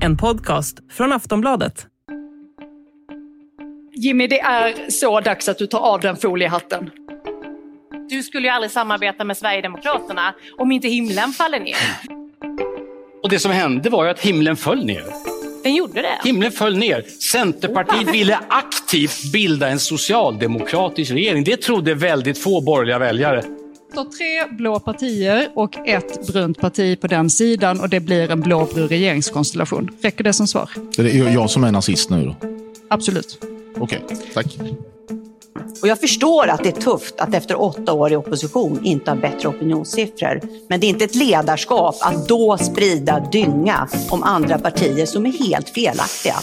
En podcast från Aftonbladet. Jimmy, det är så dags att du tar av den foliehatten. Du skulle ju aldrig samarbeta med Sverigedemokraterna om inte himlen faller ner. Och det som hände var ju att himlen föll ner. Den gjorde det? Himlen föll ner. Centerpartiet ville aktivt bilda en socialdemokratisk regering. Det trodde väldigt få borgerliga väljare. Så tre blå partier och ett brunt parti på den sidan och det blir en blåbrun regeringskonstellation. Räcker det som svar? Det är jag som är nazist nu då? Absolut. Okej, okay, tack. Och jag förstår att det är tufft att efter åtta år i opposition inte ha bättre opinionssiffror. Men det är inte ett ledarskap att då sprida dynga om andra partier som är helt felaktiga.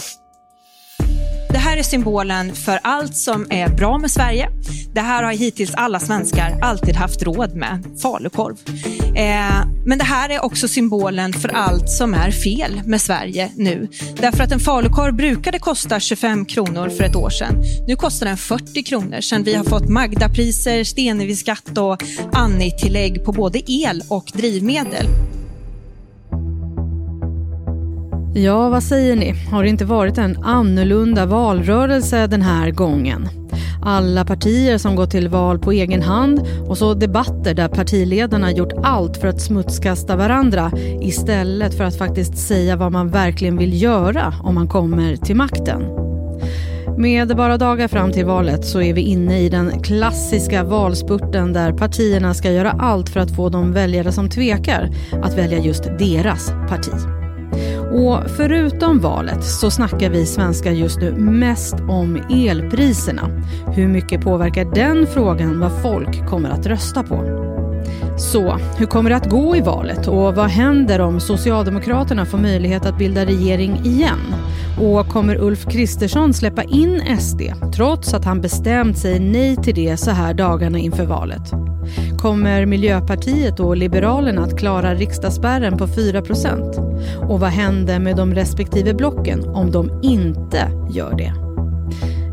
Det här är symbolen för allt som är bra med Sverige. Det här har hittills alla svenskar alltid haft råd med, falukorv. Eh, men det här är också symbolen för allt som är fel med Sverige nu. Därför att en falukorv brukade kosta 25 kronor för ett år sedan. Nu kostar den 40 kronor sedan vi har fått Magdapriser, Stenevi-skatt och Anni-tillägg på både el och drivmedel. Ja, vad säger ni? Har det inte varit en annorlunda valrörelse den här gången? Alla partier som gått till val på egen hand och så debatter där partiledarna gjort allt för att smutskasta varandra istället för att faktiskt säga vad man verkligen vill göra om man kommer till makten. Med bara dagar fram till valet så är vi inne i den klassiska valspurten där partierna ska göra allt för att få de väljare som tvekar att välja just deras parti. Och förutom valet så snackar vi svenskar just nu mest om elpriserna. Hur mycket påverkar den frågan vad folk kommer att rösta på? Så, hur kommer det att gå i valet och vad händer om Socialdemokraterna får möjlighet att bilda regering igen? Och kommer Ulf Kristersson släppa in SD trots att han bestämt sig nej till det så här dagarna inför valet? Kommer Miljöpartiet och Liberalerna att klara riksdagsspärren på 4% Och vad händer med de respektive blocken om de inte gör det?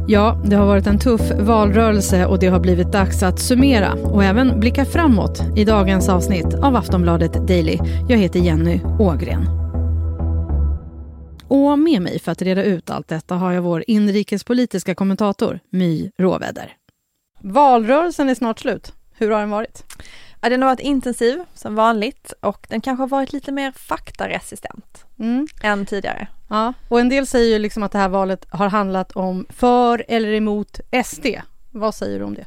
Ja, det har varit en tuff valrörelse och det har blivit dags att summera och även blicka framåt i dagens avsnitt av Aftonbladet Daily. Jag heter Jenny Ågren. Och med mig för att reda ut allt detta har jag vår inrikespolitiska kommentator My Råväder. Valrörelsen är snart slut. Hur har den varit? Den har varit intensiv som vanligt och den kanske har varit lite mer faktaresistent mm. än tidigare. Ja, och en del säger ju liksom att det här valet har handlat om för eller emot SD. Vad säger du om det?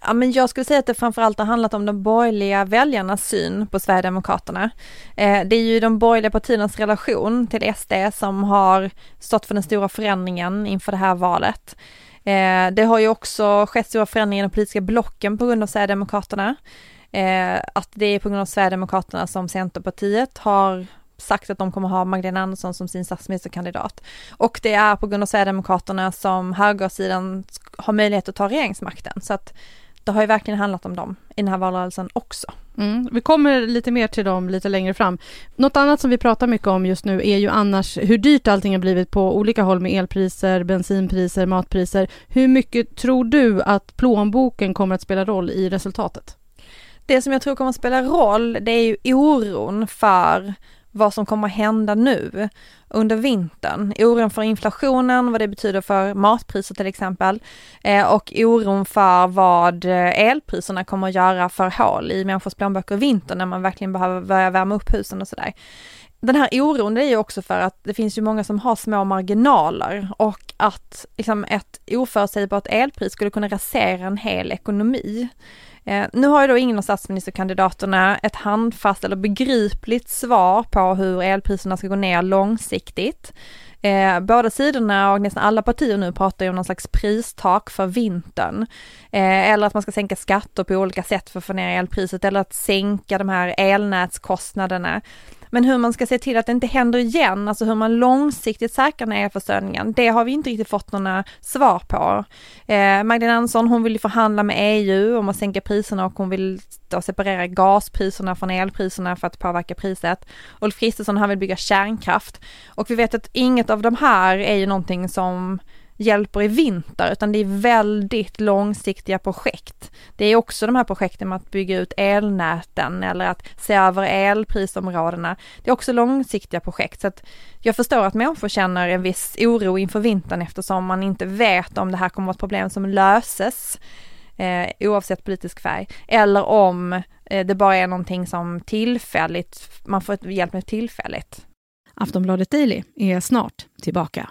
Ja, men jag skulle säga att det framförallt har handlat om de borgerliga väljarnas syn på Sverigedemokraterna. Eh, det är ju de borgerliga partiernas relation till SD som har stått för den stora förändringen inför det här valet. Eh, det har ju också skett stora förändringar i de politiska blocken på grund av Sverigedemokraterna. Eh, att det är på grund av Sverigedemokraterna som Centerpartiet har sagt att de kommer ha Magdalena Andersson som sin statsministerkandidat. Och det är på grund av Sverigedemokraterna som högersidan har möjlighet att ta regeringsmakten. Så att det har ju verkligen handlat om dem i den här valrörelsen också. Mm. Vi kommer lite mer till dem lite längre fram. Något annat som vi pratar mycket om just nu är ju annars hur dyrt allting har blivit på olika håll med elpriser, bensinpriser, matpriser. Hur mycket tror du att plånboken kommer att spela roll i resultatet? Det som jag tror kommer att spela roll, det är ju oron för vad som kommer att hända nu under vintern. Oron för inflationen, vad det betyder för matpriser till exempel eh, och oron för vad eh, elpriserna kommer att göra för hål i människors plånböcker i vintern när man verkligen behöver börja värma upp husen och sådär. Den här oron det är ju också för att det finns ju många som har små marginaler och att liksom ett oförutsägbart elpris skulle kunna rasera en hel ekonomi. Eh, nu har ju då ingen av statsministerkandidaterna ett handfast eller begripligt svar på hur elpriserna ska gå ner långsiktigt. Eh, båda sidorna och nästan alla partier nu pratar ju om någon slags pristak för vintern. Eh, eller att man ska sänka skatter på olika sätt för att få ner elpriset eller att sänka de här elnätskostnaderna. Men hur man ska se till att det inte händer igen, alltså hur man långsiktigt säkrar elförsörjningen, det har vi inte riktigt fått några svar på. Eh, Magdalena Andersson, hon vill ju förhandla med EU om att sänka priserna och hon vill då separera gaspriserna från elpriserna för att påverka priset. Ulf Kristersson, han vill bygga kärnkraft och vi vet att inget av de här är ju någonting som hjälper i vinter utan det är väldigt långsiktiga projekt. Det är också de här projekten med att bygga ut elnäten eller att se över elprisområdena. Det är också långsiktiga projekt så att jag förstår att människor känner en viss oro inför vintern eftersom man inte vet om det här kommer att vara ett problem som löses eh, oavsett politisk färg eller om eh, det bara är någonting som tillfälligt, man får hjälp med tillfälligt. Aftonbladet Daily är snart tillbaka.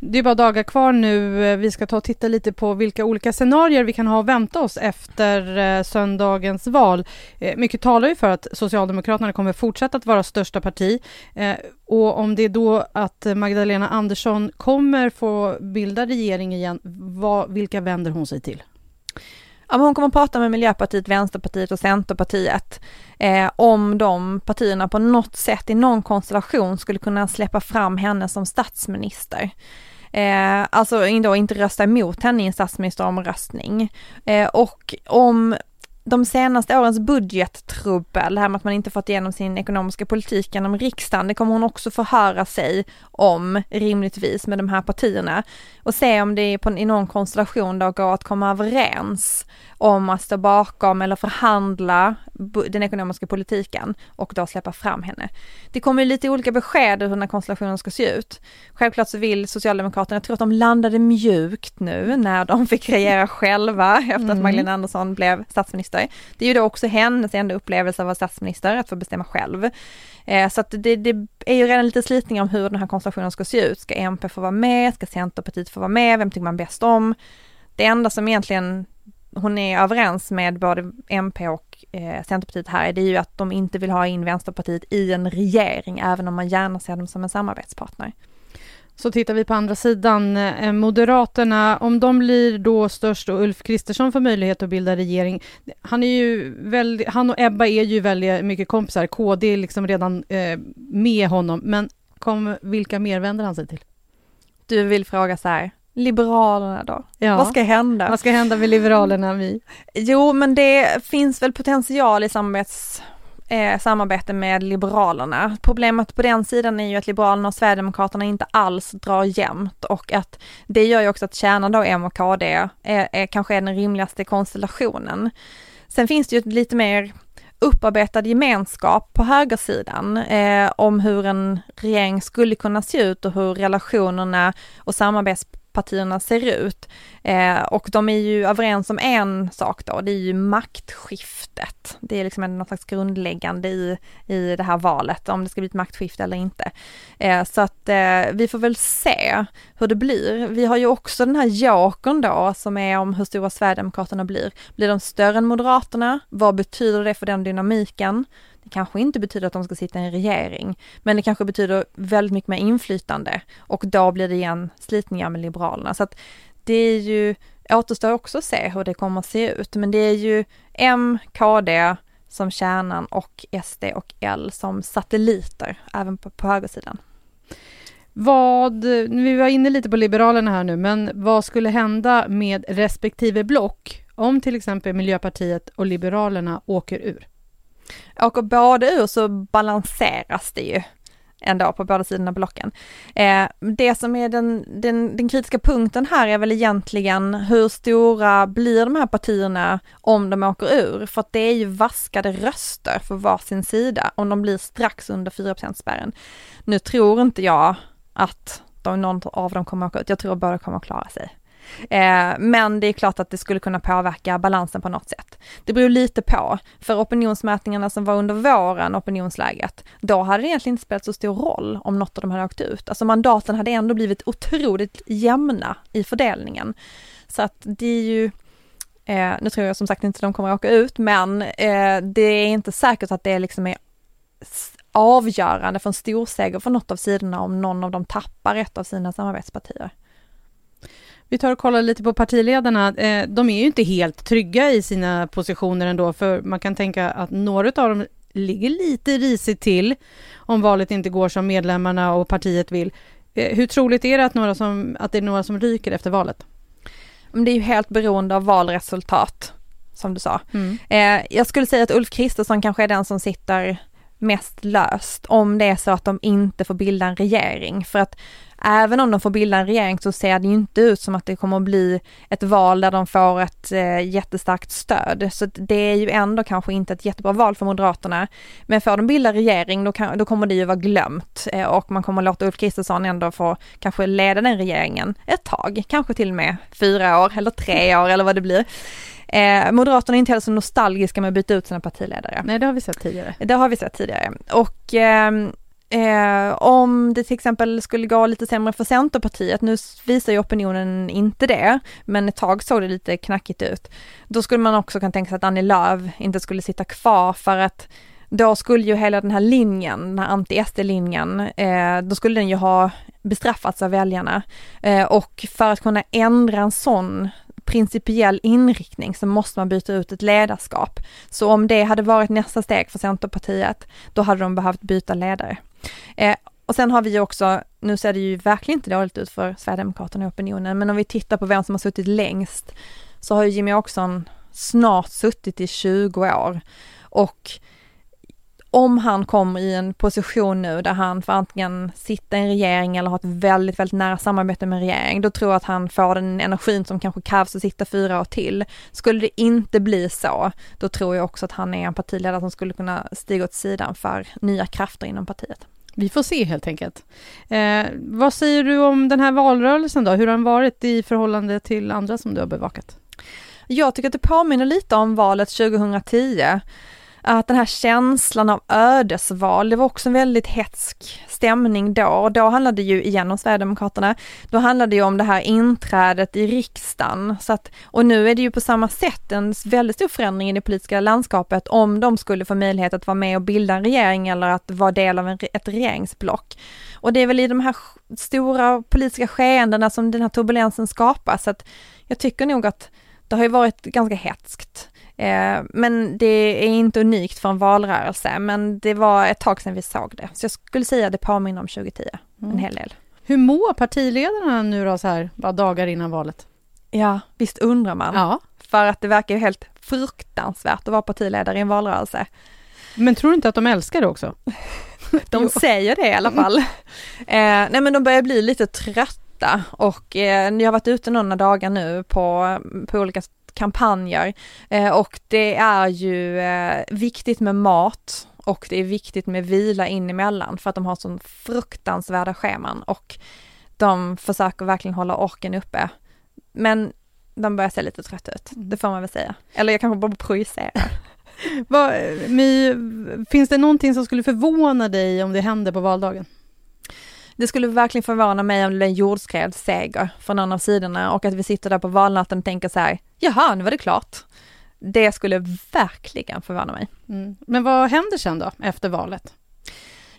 Det är bara dagar kvar nu. Eh, vi ska ta och titta lite på vilka olika scenarier vi kan ha att vänta oss efter eh, söndagens val. Eh, mycket talar ju för att Socialdemokraterna kommer fortsätta att vara största parti. Och om det är då att Magdalena Andersson kommer få bilda regering igen, vad, vilka vänder hon sig till? Ja, hon kommer att prata med Miljöpartiet, Vänsterpartiet och Centerpartiet eh, om de partierna på något sätt i någon konstellation skulle kunna släppa fram henne som statsminister. Eh, alltså då inte rösta emot henne i en statsministeromröstning. Eh, och om de senaste årens budgettrubbel, det här med att man inte fått igenom sin ekonomiska politik genom riksdagen, det kommer hon också förhöra sig om rimligtvis med de här partierna. Och se om det på, i någon konstellation då går att komma överens om att stå bakom eller förhandla den ekonomiska politiken och då släppa fram henne. Det kommer lite olika besked hur den här konstellationen ska se ut. Självklart så vill Socialdemokraterna, jag tror att de landade mjukt nu när de fick regera själva efter att mm. Magdalena Andersson blev statsminister. Det är ju då också hennes enda upplevelse av att vara statsminister, att få bestämma själv. Eh, så att det, det, är ju redan lite slitning om hur den här konstellationen ska se ut. Ska MP få vara med? Ska Centerpartiet få vara med? Vem tycker man bäst om? Det enda som egentligen hon är överens med både MP och eh, Centerpartiet här, det är ju att de inte vill ha in Vänsterpartiet i en regering, även om man gärna ser dem som en samarbetspartner. Så tittar vi på andra sidan, eh, Moderaterna, om de blir då störst och Ulf Kristersson får möjlighet att bilda regering. Han, är ju väldigt, han och Ebba är ju väldigt mycket kompisar, KD är liksom redan eh, med honom, men kom, vilka mer vänder han sig till? Du vill fråga så här, Liberalerna då? Ja. Vad ska hända? Vad ska hända med Liberalerna? Vi? Jo, men det finns väl potential i samarbets eh, samarbete med Liberalerna. Problemet på den sidan är ju att Liberalerna och Sverigedemokraterna inte alls drar jämnt och att det gör ju också att kärnan då M och KD är, är kanske är den rimligaste konstellationen. Sen finns det ju lite mer upparbetad gemenskap på högersidan eh, om hur en regering skulle kunna se ut och hur relationerna och samarbets partierna ser ut. Eh, och de är ju överens om en sak då, det är ju maktskiftet. Det är liksom något slags grundläggande i, i det här valet, om det ska bli ett maktskifte eller inte. Eh, så att eh, vi får väl se hur det blir. Vi har ju också den här jokern då, som är om hur stora Sverigedemokraterna blir. Blir de större än Moderaterna? Vad betyder det för den dynamiken? Det kanske inte betyder att de ska sitta i en regering, men det kanske betyder väldigt mycket mer inflytande och då blir det igen slitningar med Liberalerna. Så att det är ju, återstår också att se hur det kommer att se ut, men det är ju M, KD som kärnan och SD och L som satelliter, även på, på högersidan. Vad, vi var inne lite på Liberalerna här nu, men vad skulle hända med respektive block om till exempel Miljöpartiet och Liberalerna åker ur? Åker båda ur så balanseras det ju ändå på båda sidorna av blocken. Eh, det som är den, den, den, kritiska punkten här är väl egentligen hur stora blir de här partierna om de åker ur? För att det är ju vaskade röster för varsin sida om de blir strax under 4 spärren. Nu tror inte jag att de, någon av dem kommer att åka ut, jag tror att båda kommer att klara sig. Eh, men det är klart att det skulle kunna påverka balansen på något sätt. Det beror lite på, för opinionsmätningarna som var under våren, opinionsläget, då hade det egentligen inte spelat så stor roll om något av dem hade åkt ut. Alltså mandaten hade ändå blivit otroligt jämna i fördelningen. Så att det är ju, eh, nu tror jag som sagt inte de kommer att åka ut, men eh, det är inte säkert att det liksom är avgörande för en storseger för något av sidorna om någon av dem tappar ett av sina samarbetspartier. Vi tar och kollar lite på partiledarna. Eh, de är ju inte helt trygga i sina positioner ändå, för man kan tänka att några av dem ligger lite risigt till om valet inte går som medlemmarna och partiet vill. Eh, hur troligt är det att, några som, att det är några som ryker efter valet? Det är ju helt beroende av valresultat, som du sa. Mm. Eh, jag skulle säga att Ulf Kristersson kanske är den som sitter mest löst om det är så att de inte får bilda en regering. För att även om de får bilda en regering så ser det ju inte ut som att det kommer att bli ett val där de får ett eh, jättestarkt stöd. Så det är ju ändå kanske inte ett jättebra val för Moderaterna. Men får de bilda regering då, kan, då kommer det ju vara glömt eh, och man kommer låta Ulf Kristersson ändå få kanske leda den regeringen ett tag, kanske till och med fyra år eller tre år eller vad det blir. Eh, Moderaterna är inte heller så nostalgiska med att byta ut sina partiledare. Nej, det har vi sett tidigare. Det har vi sett tidigare. Och eh, om det till exempel skulle gå lite sämre för Centerpartiet, nu visar ju opinionen inte det, men ett tag såg det lite knackigt ut. Då skulle man också kunna tänka sig att Annie Lööf inte skulle sitta kvar för att då skulle ju hela den här linjen, den här anti-SD-linjen, eh, då skulle den ju ha bestraffats av väljarna. Eh, och för att kunna ändra en sån principiell inriktning så måste man byta ut ett ledarskap. Så om det hade varit nästa steg för Centerpartiet, då hade de behövt byta ledare. Eh, och sen har vi också, nu ser det ju verkligen inte dåligt ut för Sverigedemokraterna i opinionen, men om vi tittar på vem som har suttit längst, så har ju Jimmy Åkesson snart suttit i 20 år. Och om han kommer i en position nu där han får antingen sitta i en regering eller ha ett väldigt, väldigt nära samarbete med en regering, då tror jag att han får den energin som kanske krävs att sitta fyra år till. Skulle det inte bli så, då tror jag också att han är en partiledare som skulle kunna stiga åt sidan för nya krafter inom partiet. Vi får se helt enkelt. Eh, vad säger du om den här valrörelsen då? Hur har den varit i förhållande till andra som du har bevakat? Jag tycker att det påminner lite om valet 2010 att den här känslan av ödesval, det var också en väldigt hetsk stämning då. Och då handlade det ju igen om Sverigedemokraterna. Då handlade det ju om det här inträdet i riksdagen. Så att, och nu är det ju på samma sätt en väldigt stor förändring i det politiska landskapet om de skulle få möjlighet att vara med och bilda en regering eller att vara del av en, ett regeringsblock. Och det är väl i de här stora politiska skeendena som den här turbulensen skapas. Så att jag tycker nog att det har ju varit ganska hetskt. Eh, men det är inte unikt för en valrörelse, men det var ett tag sedan vi såg det. Så jag skulle säga det påminner om 2010, mm. en hel del. Hur mår partiledarna nu då, så här, bara dagar innan valet? Ja, visst undrar man. Ja. För att det verkar ju helt fruktansvärt att vara partiledare i en valrörelse. Men tror du inte att de älskar det också? de säger det i alla fall. eh, nej men de börjar bli lite trötta och eh, jag har varit ute några dagar nu på, på olika kampanjer eh, och det är ju eh, viktigt med mat och det är viktigt med vila in emellan för att de har sån fruktansvärda scheman och de försöker verkligen hålla orken uppe. Men de börjar se lite trötta ut, det får man väl säga. Eller jag kanske bara projicerar. Vad, My, finns det någonting som skulle förvåna dig om det händer på valdagen? Det skulle verkligen förvåna mig om det blir en jordskredsseger från någon av sidorna och att vi sitter där på valnatten och tänker så här, jaha, nu var det klart. Det skulle verkligen förvåna mig. Mm. Men vad händer sen då, efter valet?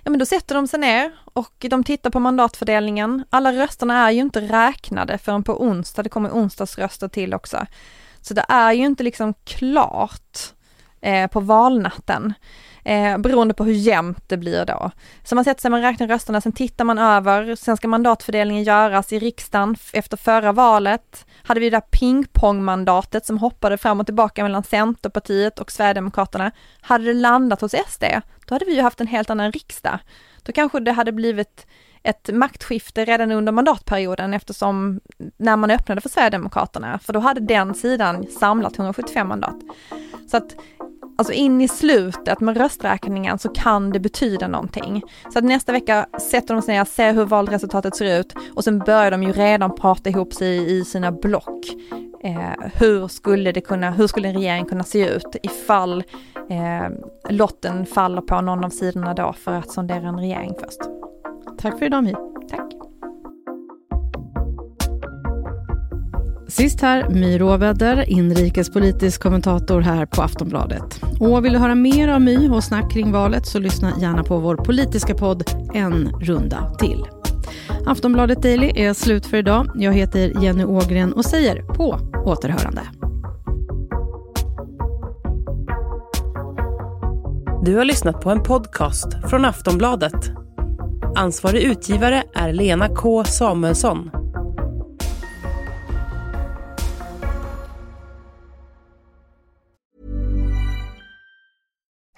Ja men då sätter de sig ner och de tittar på mandatfördelningen. Alla rösterna är ju inte räknade förrän på onsdag, det kommer onsdagsröster till också. Så det är ju inte liksom klart eh, på valnatten eh, beroende på hur jämnt det blir då. Så man sätter sig, man räknar rösterna, sen tittar man över, sen ska mandatfördelningen göras i riksdagen efter förra valet. Hade vi det där pingpongmandatet som hoppade fram och tillbaka mellan Centerpartiet och Sverigedemokraterna. Hade det landat hos SD, då hade vi ju haft en helt annan riksdag. Då kanske det hade blivit ett maktskifte redan under mandatperioden eftersom när man öppnade för Sverigedemokraterna, för då hade den sidan samlat 175 mandat. Så att alltså in i slutet med rösträkningen så kan det betyda någonting. Så att nästa vecka sätter de sig ner, ser hur valresultatet ser ut och sen börjar de ju redan prata ihop sig i sina block. Eh, hur skulle det kunna, hur skulle en regering kunna se ut ifall eh, lotten faller på någon av sidorna då för att sondera en regering först. Tack för idag My. Tack. Sist här, My Råväder, inrikespolitisk kommentator här på Aftonbladet. Och vill du höra mer av My och snack kring valet så lyssna gärna på vår politiska podd En runda till. Aftonbladet Daily är slut för idag. Jag heter Jenny Ågren och säger på återhörande. Du har lyssnat på en podcast från Aftonbladet. Ansvarig utgivare är Lena K Samuelsson.